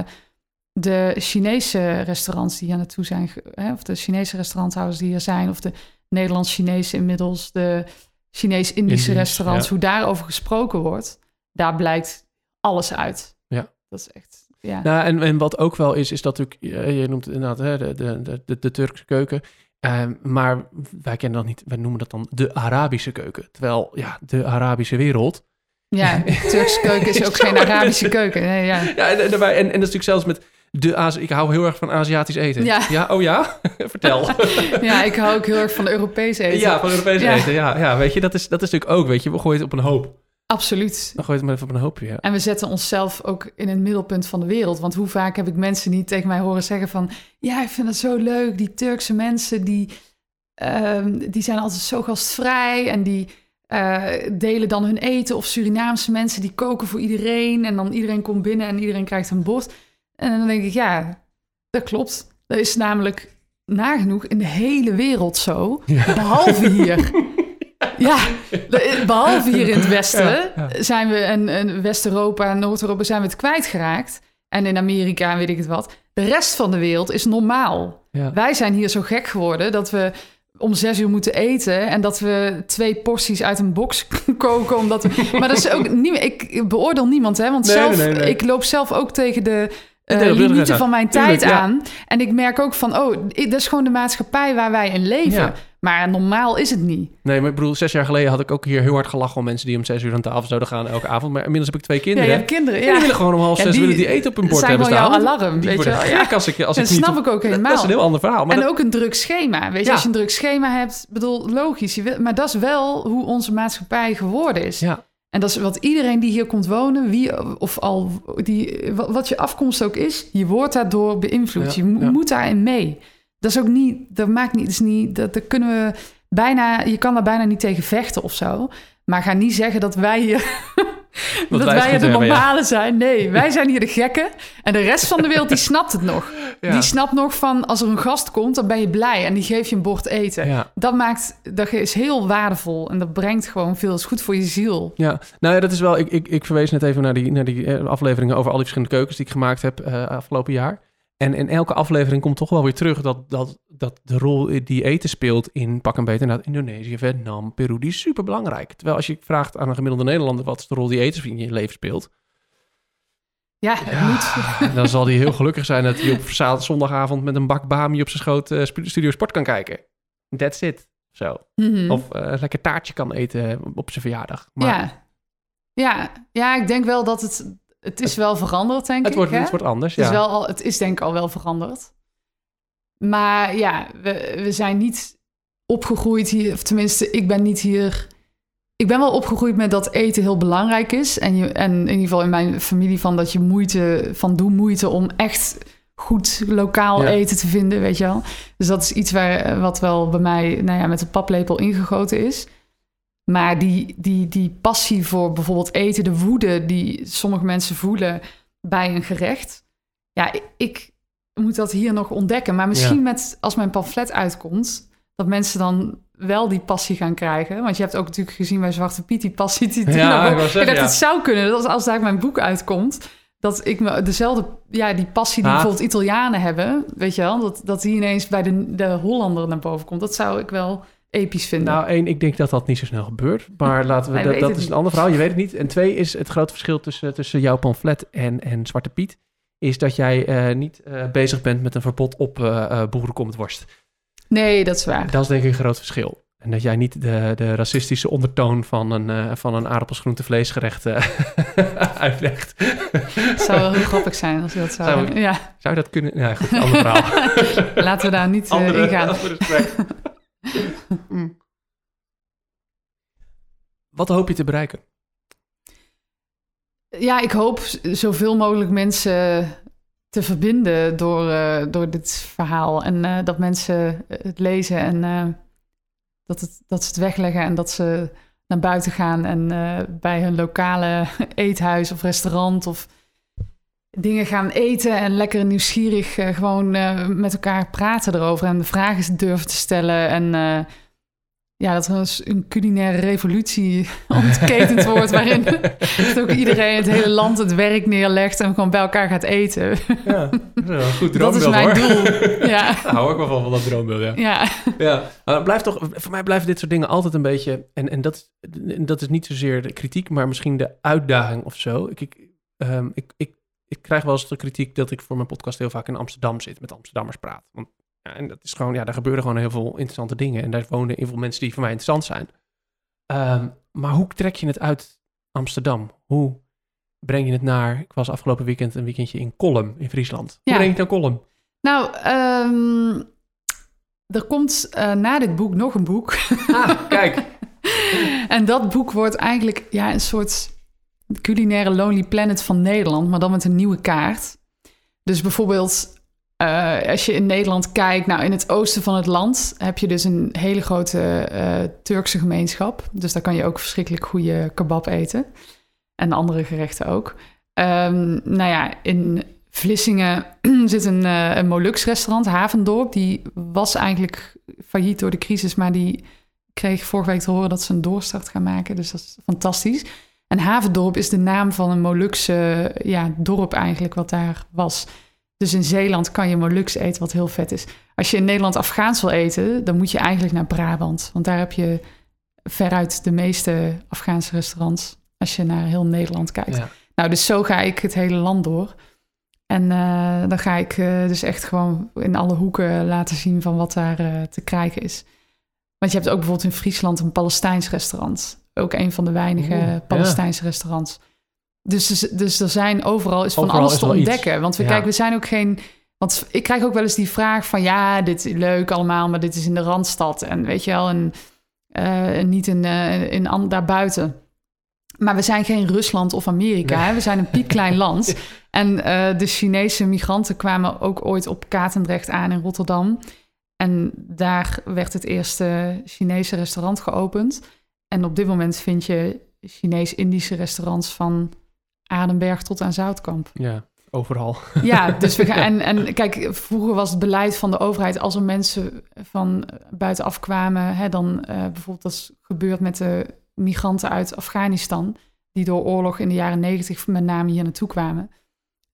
de Chinese restaurants die hier naartoe zijn, hè, of de Chinese restauranthouders die hier zijn, of de Nederlands-Chinese inmiddels, de Chinees-Indische Indisch, restaurants, ja. hoe daarover gesproken wordt, daar blijkt alles uit. Ja. Dat is echt, ja. Nou, en, en wat ook wel is, is dat natuurlijk, eh, je noemt het inderdaad hè, de, de, de, de, Turkse keuken. Ehm, maar wij kennen dat niet, wij noemen dat dan de Arabische keuken. Terwijl, ja, de Arabische wereld. Ja, Turkse keuken is ook geen Arabische keuken. Nee, ja. Ja, en, en, en, en dat is natuurlijk zelfs met de Azi Ik hou heel erg van Aziatisch eten. Ja. oh ja? Vertel. ja, ik hou ook heel erg van Europees eten. Ja, van Europees Ja. eten. Ja, ja, weet je, dat is, dat is natuurlijk ook, weet je, we gooien het op een hoop. Absoluut. Dan gooi je het maar even op een hoopje. Ja. En we zetten onszelf ook in het middelpunt van de wereld. Want hoe vaak heb ik mensen die tegen mij horen zeggen van... ja, ik vind het zo leuk, die Turkse mensen... die, ehm, die zijn altijd zo gastvrij en die eh, delen dan hun eten. Of Surinaamse mensen die koken voor iedereen... en dan iedereen komt binnen en iedereen krijgt een bord. En dan denk ik, ja, dat klopt. Dat is namelijk nagenoeg in de hele wereld zo. Behalve hier. Ja, behalve hier in het Westen zijn we, en, en West-Europa en Noord-Europa zijn we het kwijtgeraakt. En in Amerika en weet ik het wat. De rest van de wereld is normaal. Wij zijn hier zo gek geworden dat we om zes uur moeten eten... en dat we twee porties uit een box koken. Omdat we, maar dat is ook niet... Ik beoordeel niemand, hè. Want Nee, zelf, nee, nee. ik loop zelf ook tegen de... tegenwoordig limieten van mijn Tuurlijk, tijd ja. aan. En ik merk ook van, oh, dat is gewoon de maatschappij waar wij in leven. Ja. Maar normaal is het niet. Nee, maar ik bedoel, zes jaar geleden had ik ook hier heel hard gelachen om mensen die om zes uur aan tafel zouden gaan elke avond. Maar inmiddels heb ik twee Ja, kinderen. je hebt kinderen. En Ja, die willen gewoon om half Ja, zes die willen die eten op hun bord hebben staan. alarm, Die weet je wel. als ik, als dat ik niet... snap ik ook helemaal. Dat is een heel ander verhaal. Maar en dat- ook een druk schema. Weet je, Ja. als je een druk schema hebt, bedoel, logisch. Je wil, maar dat is wel hoe onze maatschappij geworden is. ja, En dat is wat iedereen die hier komt wonen, wie of al die, wat je afkomst ook is, je wordt daardoor beïnvloed. Ja, je mo- ja. moet daarin mee. Dat is ook niet, dat maakt niet, dat is niet, dat, dat kunnen we bijna, je kan daar bijna niet tegen vechten of zo. Maar ga niet zeggen dat wij hier, dat wij de ja. normale zijn. Nee, wij zijn hier de gekken. En de rest van de wereld, die snapt het nog. Ja. Die snapt nog van, als er een gast komt, dan ben je blij. En die geeft je een bord eten. ja. Dat maakt, dat is heel waardevol. En dat brengt gewoon veel, is goed voor je ziel. Ja, nou ja, dat is wel. Ik, ik, ik verwees net even naar die, naar die eh, afleveringen over al die verschillende keukens die ik gemaakt heb eh, afgelopen jaar. En in elke aflevering komt toch wel weer terug dat, dat, dat de rol die eten speelt in pak en beter inderdaad Indonesië, Vietnam, Peru, die is super belangrijk. Terwijl als je vraagt aan een gemiddelde Nederlander wat is de rol die eten in je leven speelt, Ja, het moet. dan zal die heel gelukkig zijn dat hij op zondagavond met een bak bami op zijn schoot eh, sp- Studio Sport kan kijken. That's it. Zo. Mhm. Of eh, een lekker taartje kan eten op zijn verjaardag. Maar ja. Ja. ja, ik denk wel dat het... Het is wel veranderd, denk het, ik. wordt, hè? het wordt anders. Het is, ja. wel al, het is denk ik al wel veranderd. Maar ja, we, we zijn niet opgegroeid hier. Of tenminste, ik ben niet hier... Ik ben wel opgegroeid met dat eten heel belangrijk is. En, je, en in ieder geval in mijn familie van dat je moeite... Van doe moeite om echt goed lokaal Ja. eten te vinden, weet je wel. Dus dat is iets waar, wat wel bij mij nou ja, met de paplepel ingegoten is. Maar die, die, die passie voor bijvoorbeeld eten, de woede die sommige mensen voelen bij een gerecht. Ja, ik, ik moet dat hier nog ontdekken. Maar misschien Ja. met, als mijn pamflet uitkomt, dat mensen dan wel die passie gaan krijgen. Want je hebt ook natuurlijk gezien bij Zwarte Piet die passie. Die, die Ja, naar ik zeggen, dacht, ja. het zou kunnen dat als daar mijn boek uitkomt, dat ik me dezelfde, ja, die passie die Ah. bijvoorbeeld Italianen hebben, weet je wel, dat, dat die ineens bij de, de Hollander naar boven komt. Dat zou ik wel episch vinden. Nou, één, ik denk dat dat niet zo snel gebeurt. Maar laten we, dat, dat is een ander verhaal. Je weet het niet. En twee is het grote verschil tussen, tussen jouw pamflet en, en Zwarte Piet. Is dat jij eh, niet eh, bezig bent met een verbod op eh eh boerenkom met worst. nee, dat is waar. Dat is denk ik een groot verschil. En dat jij niet de, de racistische ondertoon van een, eh van een aardappelsgroentevleesgerecht uitlegt. Het zou wel heel grappig zijn als je dat zou, Zou. Ja, Zou dat kunnen? Ja, goed, ander verhaal. laten we daar niet andere, in gaan. Mm. Wat hoop je te bereiken? Ja, ik hoop zoveel mogelijk mensen te verbinden door, eh, door dit verhaal. En eh, dat mensen het lezen en eh, dat, het, dat ze het wegleggen en dat ze naar buiten gaan en eh, bij hun lokale eethuis of restaurant of dingen gaan eten en lekker nieuwsgierig eh, gewoon eh, met elkaar praten erover en vragen durven te stellen. En eh, ja, dat er een- culinaire revolutie ontketend wordt waarin dat ook iedereen het hele land het werk neerlegt en gewoon bij elkaar gaat eten. Ja, dat is goed Dat is droombeeld, mijn hoor. doel. Ja, Daar hou ik wel van, van dat droombeeld, ja. ja. ja. Blijft toch, voor mij blijven dit soort dingen altijd een beetje... En, en dat, en dat is niet zozeer de kritiek, maar misschien de uitdaging of zo. Ik, ik, ehm, ik, ik, ik krijg wel eens de kritiek dat ik voor mijn podcast heel vaak in Amsterdam zit, met Amsterdammers praat. Want, ja, en dat is gewoon, ja, daar gebeuren gewoon heel veel interessante dingen. En daar wonen heel veel mensen die voor mij interessant zijn. Ehm, maar hoe trek je het uit Amsterdam? Hoe breng je het naar... Ik was afgelopen weekend een weekendje in Kolm in Friesland. Hoe Ja. breng je het naar Kolm? Nou, ehm, er komt eh, na dit boek nog een boek. Ah, kijk. en dat boek wordt eigenlijk ja, een soort culinaire Lonely Planet van Nederland, maar dan met een nieuwe kaart. Dus bijvoorbeeld, eh, als je in Nederland kijkt, nou in het oosten van het land heb je dus een hele grote eh, Turkse gemeenschap. Dus daar kan je ook verschrikkelijk goede kebab eten. En andere gerechten ook. Ehm, nou ja, in Vlissingen zit een, eh een Molux restaurant, Havendorp. Die was eigenlijk failliet door de crisis, maar die kreeg vorige week te horen dat ze een doorstart gaan maken. Dus dat is fantastisch. En Havendorp is de naam van een Molukse ja, dorp eigenlijk, wat daar was. Dus in Zeeland kan je Molux eten, wat heel vet is. Als je in Nederland Afghaans wil eten, dan moet je eigenlijk naar Brabant. Want daar heb je veruit de meeste Afghaanse restaurants, als je naar heel Nederland kijkt. Ja. Nou, dus zo ga ik het hele land door. En eh, dan ga ik eh, dus echt gewoon in alle hoeken laten zien van wat daar eh, te krijgen is. Want je hebt ook bijvoorbeeld in Friesland een Palestijns restaurant. Ook een van de weinige ja. Palestijnse restaurants. Dus, dus, dus er zijn overal is van Overal alles is te iets. ontdekken. Want we, Ja. kijk, we zijn ook geen... Want ik krijg ook wel eens die vraag van... ja, dit is leuk allemaal, maar dit is in de Randstad. En weet je wel, en, en niet in, eh, in an- daarbuiten. Maar we zijn geen Rusland of Amerika. Nee. Hè? We zijn een piepklein land. En eh, de Chinese migranten kwamen ook ooit op Katendrecht aan in Rotterdam. En daar werd het eerste Chinese restaurant geopend. En op dit moment vind je Chinees-Indische restaurants van Adenberg tot aan Zoutkamp. Ja, overal. Ja, dus we gaan. En, en kijk, vroeger was het beleid van de overheid als er mensen van buitenaf kwamen, hè, dan eh, bijvoorbeeld dat is gebeurd met de migranten uit Afghanistan, die door oorlog in de jaren negentig met name hier naartoe kwamen.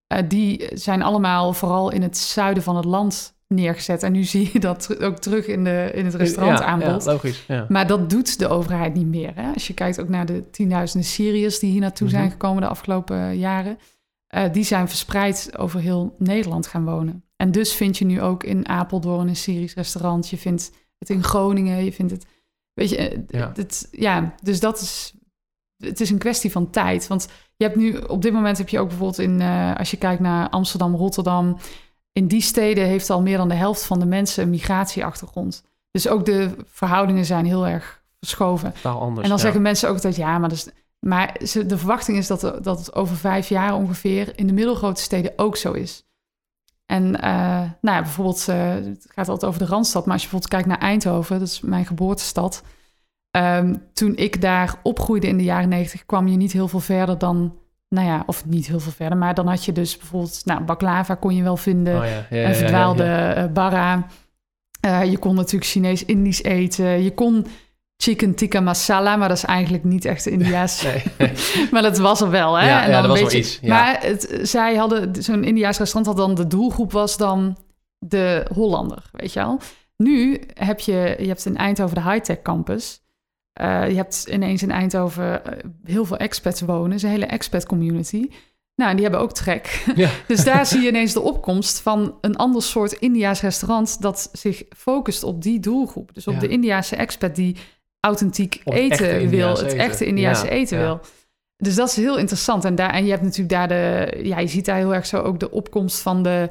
Eh, die zijn allemaal vooral in het zuiden van het land neergezet. En nu zie je dat ook terug in, de, in het restaurantaanbod. Ja, ja, logisch. Ja. Maar dat doet de overheid niet meer. Hè? Als je kijkt ook naar de tienduizenden Syriërs die hier naartoe zijn Mhm. gekomen de afgelopen jaren. eh, die zijn verspreid over heel Nederland gaan wonen. En dus vind je nu ook in Apeldoorn een Syrisch restaurant. Je vindt het in Groningen. Je vindt het. Weet je, eh, Ja. het, ja, dus dat is. Het is een kwestie van tijd. Want je hebt nu op dit moment heb je ook bijvoorbeeld in. eh, als je kijkt naar Amsterdam, Rotterdam. In die steden heeft al meer dan de helft van de mensen een migratieachtergrond. Dus ook de verhoudingen zijn heel erg verschoven. Anders. En dan ja. zeggen mensen ook dat ja, maar, dat is, maar ze, de verwachting is dat, dat het over vijf jaar ongeveer in de middelgrote steden ook zo is. En eh, nou ja, bijvoorbeeld, eh, het gaat altijd over de Randstad, maar als je bijvoorbeeld kijkt naar Eindhoven, dat is mijn geboortestad. Ehm, toen ik daar opgroeide in de jaren negentig, kwam je niet heel veel verder dan, nou ja, of niet heel veel verder, maar dan had je dus bijvoorbeeld, nou, baklava kon je wel vinden, Oh, ja. Een verdwaalde ja. eh, barra. Eh, je kon natuurlijk Chinees-Indisch eten. Je kon chicken tikka masala, maar dat is eigenlijk niet echt Indiaas. Nee. maar dat was er wel, hè? Ja, En dan dat was een wel iets, ja. Maar het, zij hadden, zo'n Indiaas restaurant had dan de doelgroep was dan de Hollander, weet je wel. Nu heb je, je hebt in Eindhoven de high-tech campus. Eh, je hebt ineens in Eindhoven eh, heel veel expats wonen. Is een hele expat community. Nou, en die hebben ook trek. Ja. Dus daar zie je ineens de opkomst van een ander soort Indiaas restaurant dat zich focust op die doelgroep. Dus op Ja. de Indiaase expat die authentiek eten wil, het eten. echte Indiaase Ja, eten wil. Dus dat is heel interessant. En, daar, en je hebt natuurlijk daar de, ja, je ziet daar heel erg zo ook de opkomst van de,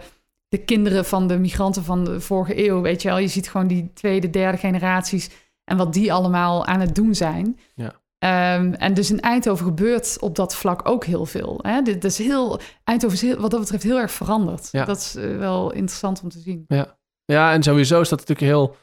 de kinderen van de migranten van de vorige eeuw, weet je wel. Je ziet gewoon die tweede, derde generaties en wat die allemaal aan het doen zijn. Ja. Ehm, en dus in Eindhoven gebeurt op dat vlak ook heel veel. Hè? Dit, is heel, Eindhoven is heel, wat dat betreft heel erg veranderd. Ja. Dat is eh, wel interessant om te zien. Ja, en sowieso is dat natuurlijk heel...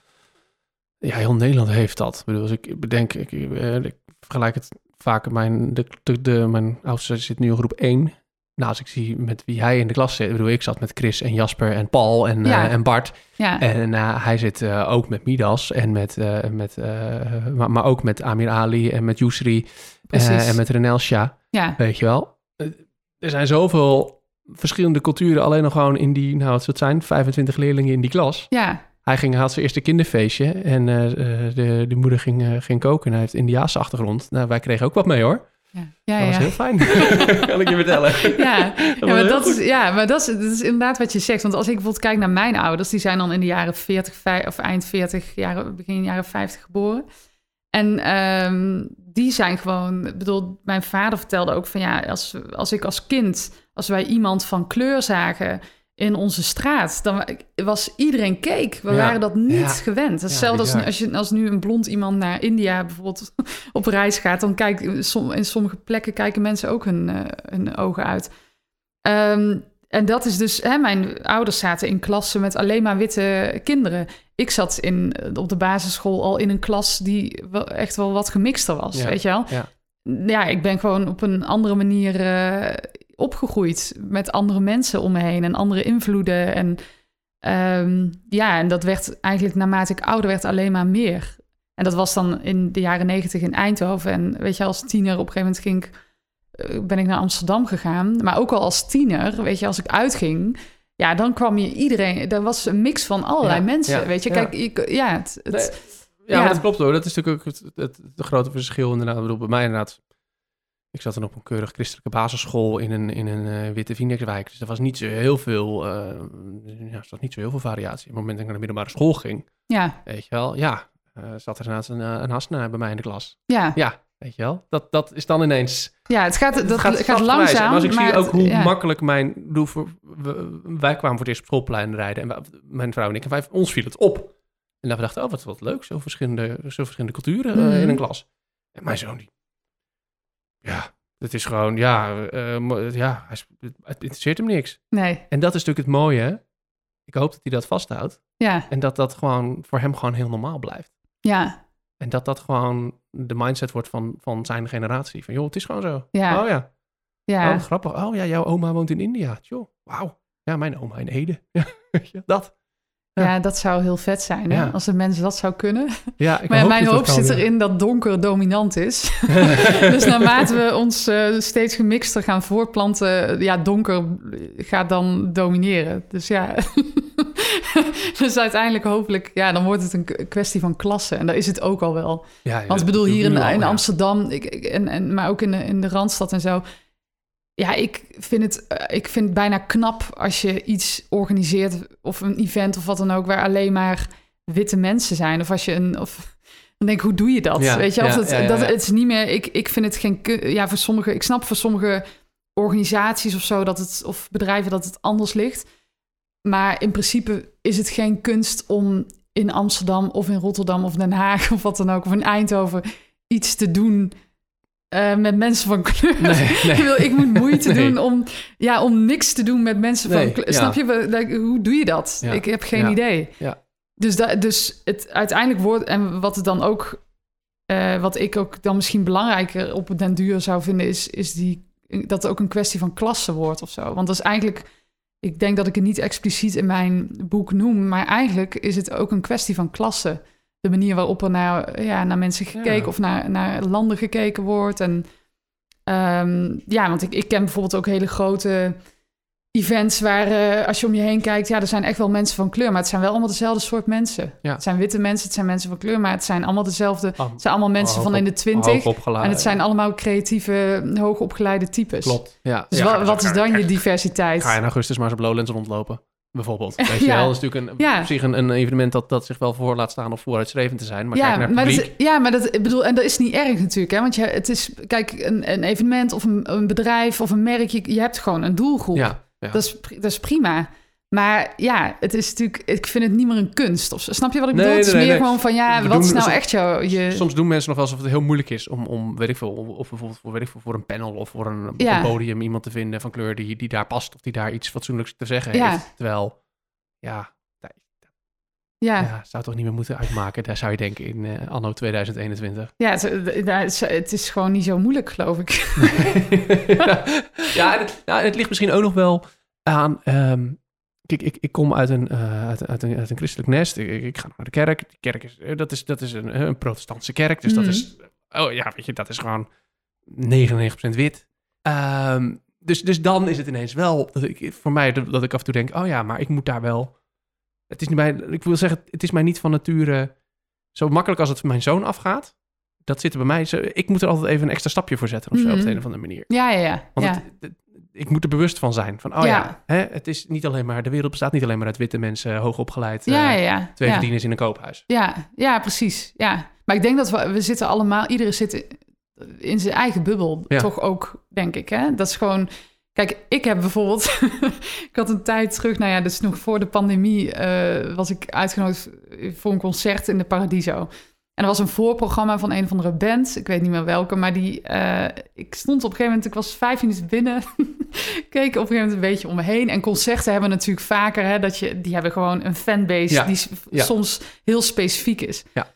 Ja, heel Nederland heeft dat. Ik bedoel, als ik bedenk, ik, eh, ik vergelijk het vaak... Mijn, de, de, de- mijn oudste zit nu in groep 1. Nou, als ik zie met wie hij in de klas zit... Ik bedoel, ik zat met Chris en Jasper en Paul en, Ja. eh, en Bart. Ja, En eh, hij zit eh, ook met Midas en met... met maar, maar ook met Amir Ali en met Yusri en met Renel Shah. ja, Weet je wel? Er zijn zoveel verschillende culturen alleen nog gewoon in die, nou wat zou het zijn, 25 leerlingen in die klas. ja, Hij ging, had zijn eerste kinderfeestje en de, de moeder ging, ging koken en hij heeft Indiaanse achtergrond. Nou, wij kregen ook wat mee hoor. Ja, ja. Dat was ja. heel fijn, kan ik je vertellen. Ja, maar, dat goed. is, ja, maar dat is, dat is inderdaad wat je zegt. Want als ik bijvoorbeeld kijk naar mijn ouders, die zijn dan in de jaren 40, vij- of eind 40, jaren, begin jaren 50 geboren. En ehm, die zijn gewoon, ik bedoel, mijn vader vertelde ook van ja, als, als ik als kind, als wij iemand van kleur zagen in onze straat, dan was iedereen keek. We Ja, waren dat niet ja. gewend. Ja, Hetzelfde als, als, je, als nu een blond iemand naar India bijvoorbeeld op reis gaat, dan kijkt som- in sommige plekken kijken mensen ook hun, eh, hun ogen uit. Ehm, en dat is dus, hè, mijn ouders zaten in klassen met alleen maar witte kinderen. Ik zat in, op de basisschool al in een klas die wel echt wel wat gemixter was, Ja, weet je wel? ja. Ja, ik ben gewoon op een andere manier eh, opgegroeid met andere mensen om me heen en andere invloeden. En ehm, ja, en dat werd eigenlijk naarmate ik ouder werd alleen maar meer. En dat was dan in de jaren negentig in Eindhoven. En weet je, als tiener op een gegeven moment ging ik, eh, ben ik naar Amsterdam gegaan. Maar ook al als tiener, weet je, als ik uitging... Ja, dan kwam je iedereen... Er was een mix van allerlei Ja, mensen, ja, weet je. ja. Kijk, ik, ja, het, het- Nee, Ja, Ja. maar dat klopt hoor. Dat is natuurlijk ook het, het, het grote verschil inderdaad. Ik bedoel, bij mij inderdaad. Ik zat dan op een keurig christelijke basisschool in een, in een eh, witte Phoenixwijk. Dus er was niet zo heel veel, eh, ja, er was niet zo heel veel variatie. Op het moment dat ik naar de middelbare school ging, ja, weet je wel, ja, eh, zat er inderdaad een, een hasna bij mij in de klas. ja, Ja, weet je wel. Dat, dat is dan ineens... ja, het gaat, dat het gaat, langzaam. Maar als ik zie ook hoe ja. makkelijk mijn... voor- we- wij kwamen voor het eerst op schoolplein rijden. En wij- mijn vrouw en ik, en wij, ons viel het op. En dat we dachten, oh, wat, wat leuk. Zo verschillende, zo verschillende culturen eh, Mhm. in een klas. En mijn zoon, die... Ja, het is gewoon... Ja, eh, ja hij is- het interesseert hem niks. Nee, En dat is natuurlijk het mooie. hè. Ik hoop dat hij dat vasthoudt. ja, En dat dat gewoon voor hem gewoon heel normaal blijft. ja, En dat dat gewoon de mindset wordt van, van zijn generatie. Van, joh, het is gewoon zo. ja, Oh ja. ja. Oh, grappig. Oh ja, jouw oma woont in India. Joh, wauw. Ja, mijn oma in Ede. Dat. Ja. Ja, dat zou heel vet zijn, hè? Ja. als de mensen dat zou kunnen. Ja, ik Maar hoop mijn dat zit erin dat donker dominant is. dus naarmate we ons eh, steeds gemixter gaan voortplanten, ja, donker gaat dan domineren. Dus ja, dus uiteindelijk hopelijk, ja, dan wordt het een kwestie van klasse. En dat is het ook al wel. Ja, Want ik bedoel, hier in, al, in. Amsterdam, ik, ik- en, en, maar ook in de, in de Randstad en zo. Ja, ik vind, het, eh, ik vind het bijna knap als je iets organiseert, of een event of wat dan ook, waar alleen maar witte mensen zijn. Of als je een. Of, dan denk ik, hoe doe je dat? Ja, Weet je, of ja, het, ja, ja, dat, het is niet meer. Ik, ik vind het geen. Ja, voor sommige. Ik snap voor sommige organisaties of zo dat het. of bedrijven dat het anders ligt. Maar in principe is het geen kunst om in Amsterdam of in Rotterdam of Den Haag of wat dan ook, of in Eindhoven iets te doen eh, met mensen van kleur. Nee, nee. ik, wil, ik moet moeite Nee. doen om, ja, om niks te doen met mensen van kleur. ja. Snap je? Like, hoe doe je dat? Ja. Ik heb geen Ja. idee. Ja. Dus, dus het uiteindelijk wordt... En wat het dan ook... eh, wat ik ook dan misschien belangrijker op den duur zou vinden... is, is die, dat het ook een kwestie van klasse wordt of zo. Want dat is eigenlijk... Ik denk dat ik het niet expliciet in mijn boek noem... maar eigenlijk is het ook een kwestie van klasse. De manier waarop er naar, ja, naar mensen gekeken... Ja. of naar, naar landen gekeken wordt. En ehm, ja, want ik, ik ken bijvoorbeeld ook hele grote events... waar eh, als je om je heen kijkt... ja, er zijn echt wel mensen van kleur... maar het zijn wel allemaal dezelfde soort mensen. Ja. Het zijn witte mensen, het zijn mensen van kleur... maar het zijn allemaal dezelfde... Oh, Het zijn allemaal mensen hoog van in de twintig... En het zijn allemaal creatieve, hoogopgeleide types. Klopt. Ja. Dus Ja, wa- ga- wat is dan je diversiteit? Ga je in augustus maar eens op Lowlands rondlopen, bijvoorbeeld. Weet je Ja. wel, dat is natuurlijk een, Ja. op zich een, een evenement dat, dat zich wel voor laat staan of vooruitstrevend te zijn. Maar kijk ja, naar het maar publiek. dat, is- ja, maar dat ik bedoel, en dat is niet erg natuurlijk, hè? Want je, het is, kijk, een, een evenement of een, een bedrijf of een merk, je, je hebt gewoon een doelgroep. ja, ja. Dat, is, dat is prima. Maar ja, het is natuurlijk, ik vind het niet meer een kunst. Of, snap je wat ik Nee, bedoel? het is meer nee. gewoon van, ja, wat is nou soms- echt jouw... Je, Soms doen mensen nog wel alsof het heel moeilijk is om, om weet ik veel, of bijvoorbeeld voor, weet ik veel, voor een panel of voor een, Ja. podium iemand te vinden van kleur die, die daar past of die daar iets fatsoenlijks te zeggen Ja. heeft. Terwijl, ja, ja, ja, zou toch niet meer moeten uitmaken, daar zou je denken in eh, anno 2021. ja het, het, is gewoon niet zo moeilijk, geloof ik. ja, en het, nou, het ligt misschien ook nog wel aan. ehm, kijk, ik, ik kom uit een, eh, uit, uit een, uit een christelijk nest. Ik, ik- ga naar de kerk. Die kerk is, eh, dat is, dat is een, een protestantse kerk. Dus dat Mhm. is. Oh ja, weet je, dat is gewoon 99% wit. Ehm, dus, dus dan is het ineens wel dat ik, voor mij dat, ik af en toe denk: oh ja, maar ik moet daar wel. Het is niet mij, ik wil zeggen, het is mij niet van nature zo makkelijk als het mijn zoon afgaat. Dat zit er bij mij. Zo, ik moet er altijd even een extra stapje voor zetten of zo, op Mhm. de een of andere manier. Ja, ja, ja. Want ja. het, het- ik moet er bewust van zijn. Van, oh ja, Ja. hè, het is niet alleen maar, de wereld bestaat niet alleen maar uit witte mensen, hoogopgeleid, ja, eh, ja, ja. twee ja. verdieners in een koophuis. Ja, ja, precies. Ja. Maar ik denk dat we, we zitten allemaal, iedereen zit in- zijn eigen bubbel, toch ook, denk ik. Hè? Dat is gewoon. Kijk, ik heb bijvoorbeeld. ik had een tijd terug, nou ja, dus nog voor de pandemie, eh, was ik uitgenodigd voor een concert in de Paradiso. En er was een voorprogramma van een of andere band, ik weet niet meer welke, maar die. eh, ik stond op een gegeven moment, ik was vijf minuten binnen, keek op een gegeven moment een beetje om me heen. En concerten hebben natuurlijk vaker, hè, dat je, die hebben gewoon een fanbase Ja, die ja. soms heel specifiek is. Ja.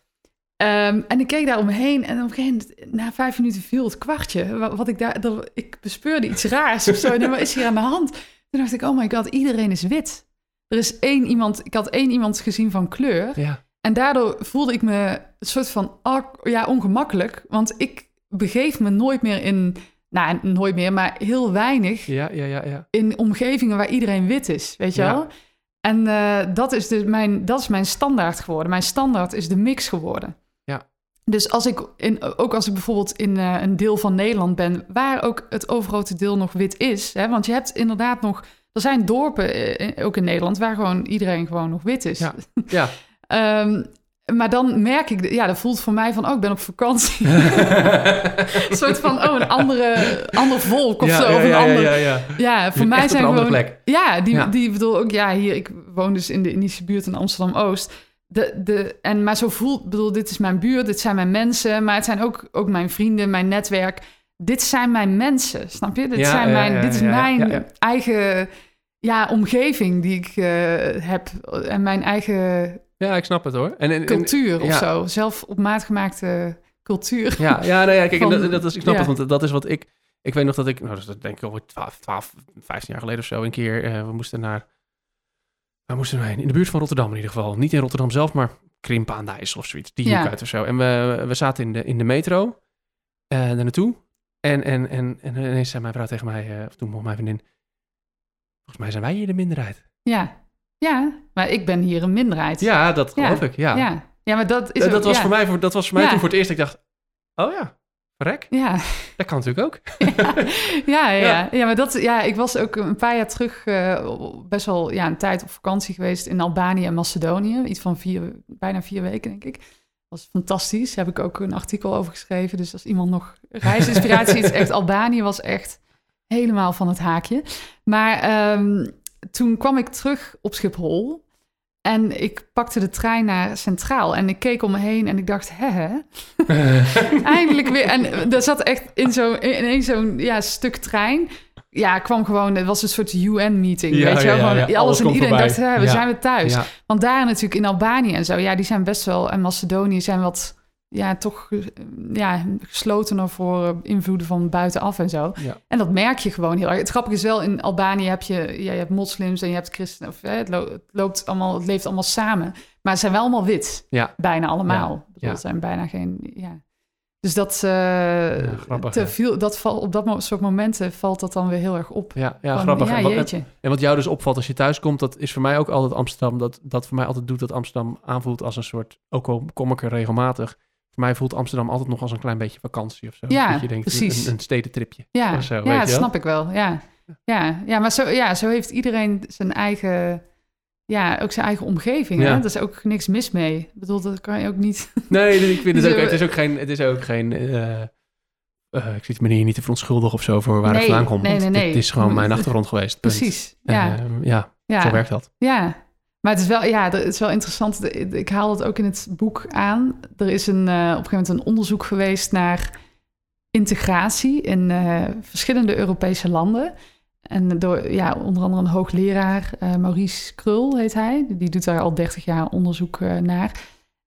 Ehm, en ik keek daar om me heen en op een gegeven moment, na vijf minuten viel het kwartje. Wa- Wat ik daar, dat, ik bespeurde iets raars of zo. Wat is hier aan de hand? Toen dacht ik, oh my god, iedereen is wit. Er is één iemand, ik had één iemand gezien van kleur. Ja, En daardoor voelde ik me een soort van ja, ongemakkelijk. Want ik begeef me nooit meer in, nou nooit meer, maar heel weinig ja, ja, ja. ja. in omgevingen waar iedereen wit is, weet je Ja. wel? En eh, dat, is dus mijn, dat is mijn standaard geworden. Mijn standaard is de mix geworden. Ja. Dus als ik in, ook als ik bijvoorbeeld in eh, een deel van Nederland ben, waar ook het overgrote deel nog wit is, hè, want je hebt inderdaad nog, er zijn dorpen, eh, ook in Nederland, waar gewoon iedereen gewoon nog wit is. Ja. ja. Ehm, maar dan merk ik, ja, dat voelt voor mij van, oh, ik ben op vakantie. een soort van, oh, een andere, ander volk of ja, zo. ja, of een ja, ander, ja, ja. voor mij zijn gewoon... plek. Ja, die, die bedoel ook... Ja, hier, ik woon dus in de Indische buurt in Amsterdam-Oost. De, de, en, maar zo voelt... bedoel, dit is mijn buurt, dit zijn mijn mensen... maar het zijn ook, ook mijn vrienden, mijn netwerk. Dit zijn mijn mensen, snap je? Dit, zijn mijn, dit is mijn eigen ja, omgeving die ik eh, heb. En mijn eigen Ja, ik snap het hoor. En, en, en- cultuur of ja. zo. Zelf op maat gemaakte cultuur. Ja, ja, nou ja, kijk, Van- dat, dat is, ik snap ja. het, want dat is wat ik... Ik weet nog dat ik, nou, dat denk ik al 12, 12, 15 jaar geleden of zo, een keer, eh, we moesten naar, we moesten heen, in de buurt van Rotterdam in ieder geval. Niet in Rotterdam zelf, maar Krimpen aan de IJssel of zoiets, die Ja. hoek uit of zo. En we, we zaten in de, in de metro, eh daar naartoe. En, en, en, en ineens zei mijn vrouw tegen mij, eh, of toen mocht mijn vriendin, volgens mij zijn wij hier de minderheid. Ja. Ja, maar ik ben hier een minderheid. Ja, dat Ja. geloof ik, ja. ja. Ja, maar dat is Eh, ook- dat, was voor mij, voor, dat was voor mij toen voor het eerst, ik dacht, oh ja, verrek, Ja, dat kan natuurlijk ook. ja, ja, ja. Ja. ja. maar dat, ja, ik was ook een paar jaar terug eh, best wel ja, een tijd op vakantie geweest in Albanië en Macedonië. Iets van vier, bijna vier weken, denk ik. was fantastisch. Daar heb ik ook een artikel over geschreven. Dus als iemand nog reisinspiratie is, echt Albanië was echt helemaal van het haakje. Maar ehm, toen kwam ik terug op Schiphol. En ik pakte de trein naar Centraal en ik keek om me heen en ik dacht, hè, hè? Eindelijk weer. En er zat echt in zo'n in zo'n ja, stuk trein. Ja, kwam gewoon, het was een soort UN-meeting, Ja, weet je wel. ja, ja. Alles, Alles en iedereen voorbij. dacht, hè, we zijn weer thuis. Want daar natuurlijk in Albanië en zo, ja, die zijn best wel... En Macedonië zijn wat, ja, toch eh, ja, geslotener voor eh, invloeden van buitenaf en zo. Ja. En dat merk je gewoon heel erg. Het grappige is wel, in Albanië heb je, ja, je hebt moslims en je hebt christenen. Of, hè, het, lo- het loopt allemaal, het leeft allemaal samen. Maar ze zijn wel allemaal wit, Ja. bijna allemaal. Ja. Er zijn bijna geen, ja. Dus dat, eh, grappig, te veel, dat val, op dat soort momenten valt dat dan weer heel erg op. Ja, ja Van, grappig. En, wat, en wat jou dus opvalt als je thuis komt, dat is voor mij ook altijd Amsterdam. Dat, dat voor mij altijd doet dat Amsterdam aanvoelt als een soort, ook al kom ik er regelmatig, voor mij voelt Amsterdam altijd nog als een klein beetje vakantie of zo. Ja, dat je denkt, precies. Een, een stedentripje. Ja, zo, ja dat snap ik wel. Ja, ja, ja maar zo, ja, zo heeft iedereen zijn eigen, ja, ook zijn eigen omgeving. Ja. Hè? Daar is ook niks mis mee. Ik bedoel, dat kan je ook niet. Nee, ik vind het Dus, ook, het is ook geen, het is ook geen eh, eh, ik zit me hier niet te verontschuldigen of zo voor waar Nee, ik vandaan kom. nee, nee, nee. Het is gewoon mijn achtergrond geweest. punt. Precies. Ja, eh, ja, ja. zo werkt dat. Ja, maar het is wel, ja, het is wel interessant. Ik haal het ook in het boek aan. Er is een, eh, op een gegeven moment een onderzoek geweest naar integratie in eh, verschillende Europese landen. En door ja, onder andere een hoogleraar, eh, Maurice Krul heet hij. Die doet daar al 30 jaar onderzoek naar.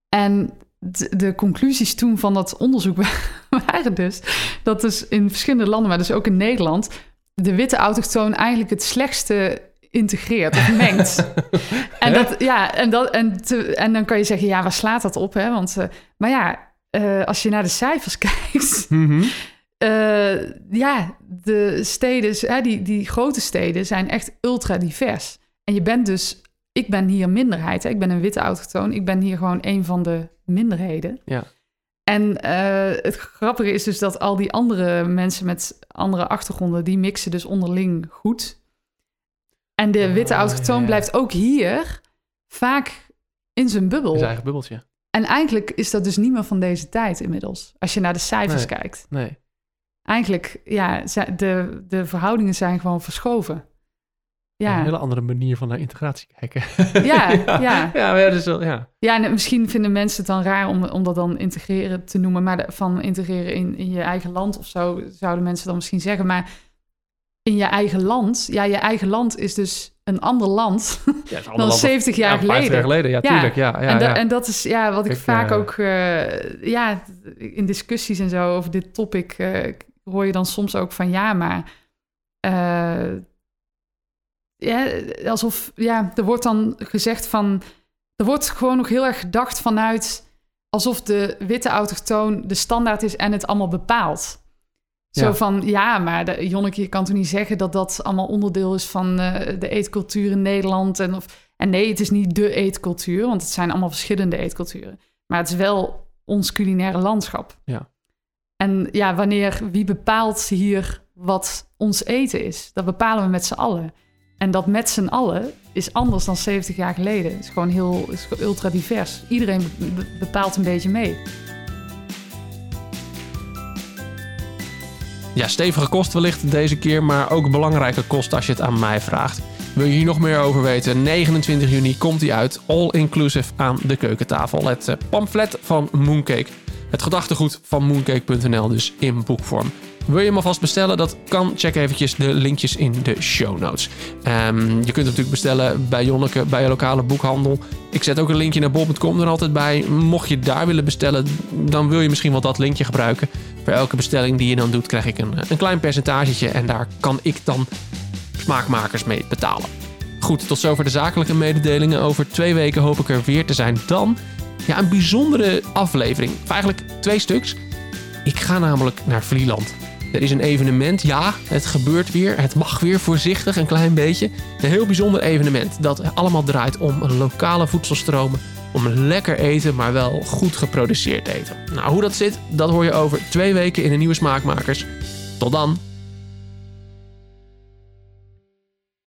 En de, de conclusies toen van dat onderzoek waren dus dat dus in verschillende landen, maar dus ook in Nederland, de witte autochtoon eigenlijk het slechtste integreert of mengt. en, dat, ja, en, dat, en, te- en dan kan je zeggen, ja, waar slaat dat op? Hè? Want, eh, maar ja, eh, als je naar de cijfers kijkt, Mhm. eh, ja, de steden, hè, die, die grote steden zijn echt ultra divers. En je bent dus, ik ben hier minderheid, hè? ik ben een witte autochtoon, ik ben hier gewoon een van de minderheden. Ja. En het grappige is dus dat al die andere mensen met andere achtergronden, die mixen dus onderling goed. En de witte Oh, autochtoon ja. blijft ook hier vaak in zijn bubbel. Zijn eigen bubbeltje. En eigenlijk is dat dus niet meer van deze tijd inmiddels, als je naar de cijfers Nee. kijkt. Nee. Eigenlijk, ja, de, de verhoudingen zijn gewoon verschoven. Een Ja, hele andere manier van naar integratie kijken. Ja, ja. ja, maar ja, dus wel, ja. ja en misschien vinden mensen het dan raar om, om dat dan integreren te noemen, maar de- van integreren in, in je eigen land of zo, zouden mensen dan misschien zeggen. Maar in je eigen land, ja, je eigen land is dus een ander land ja dan wel- 70 jaar ja, 50 geleden. jaar geleden. Ja, tuurlijk. Ja, ja, en, da- ja. en dat is ja, wat ik, Ik, vaak eh, ook, eh, ja, in discussies en zo over dit topic eh, hoor je dan soms ook van ja, maar ja, alsof, ja, er wordt dan gezegd van, er wordt gewoon nog heel erg gedacht vanuit alsof de witte autochtoon de standaard is en het allemaal bepaalt. Zo van, ja, maar de, Jonneke, je kan toch niet zeggen dat dat allemaal onderdeel is van eh, de eetcultuur in Nederland. En, of, en nee, het is niet de eetcultuur, want het zijn allemaal verschillende eetculturen. Maar het is wel ons culinaire landschap. Ja. En ja, wanneer, wie bepaalt hier wat ons eten is? Dat bepalen we met z'n allen. En dat met z'n allen is anders dan 70 jaar geleden. Het is gewoon heel is ultra divers. Iedereen be- be- bepaalt een beetje mee. Ja, stevige kost wellicht deze keer, maar ook belangrijke kost als je het aan mij vraagt. Wil je hier nog meer over weten? 29 juni komt hij uit, all inclusive aan de keukentafel. Het eh, pamflet van Mooncake. Het gedachtegoed van mooncake.nl, dus in boekvorm. Wil je hem alvast bestellen? Dat kan. Check eventjes de linkjes in de show notes. Ehm, je kunt hem natuurlijk bestellen bij Jonneke, bij je lokale boekhandel. Ik zet ook een linkje naar bol.com er altijd bij. Mocht je daar willen bestellen, dan wil je misschien wel dat linkje gebruiken. Voor elke bestelling die je dan doet, krijg ik een, een klein percentagetje. En daar kan ik dan smaakmakers mee betalen. Goed, tot zover de zakelijke mededelingen. Over twee weken hoop ik er weer te zijn. Dan ja, een bijzondere aflevering. Eigenlijk twee stuks. Ik ga namelijk naar Vlieland. Er is een evenement. Ja, het gebeurt weer. Het mag weer voorzichtig, een klein beetje. Een heel bijzonder evenement dat allemaal draait om lokale voedselstromen. Om lekker eten, maar wel goed geproduceerd eten. Nou, hoe dat zit, dat hoor je over twee weken in de nieuwe Smaakmakers. Tot dan!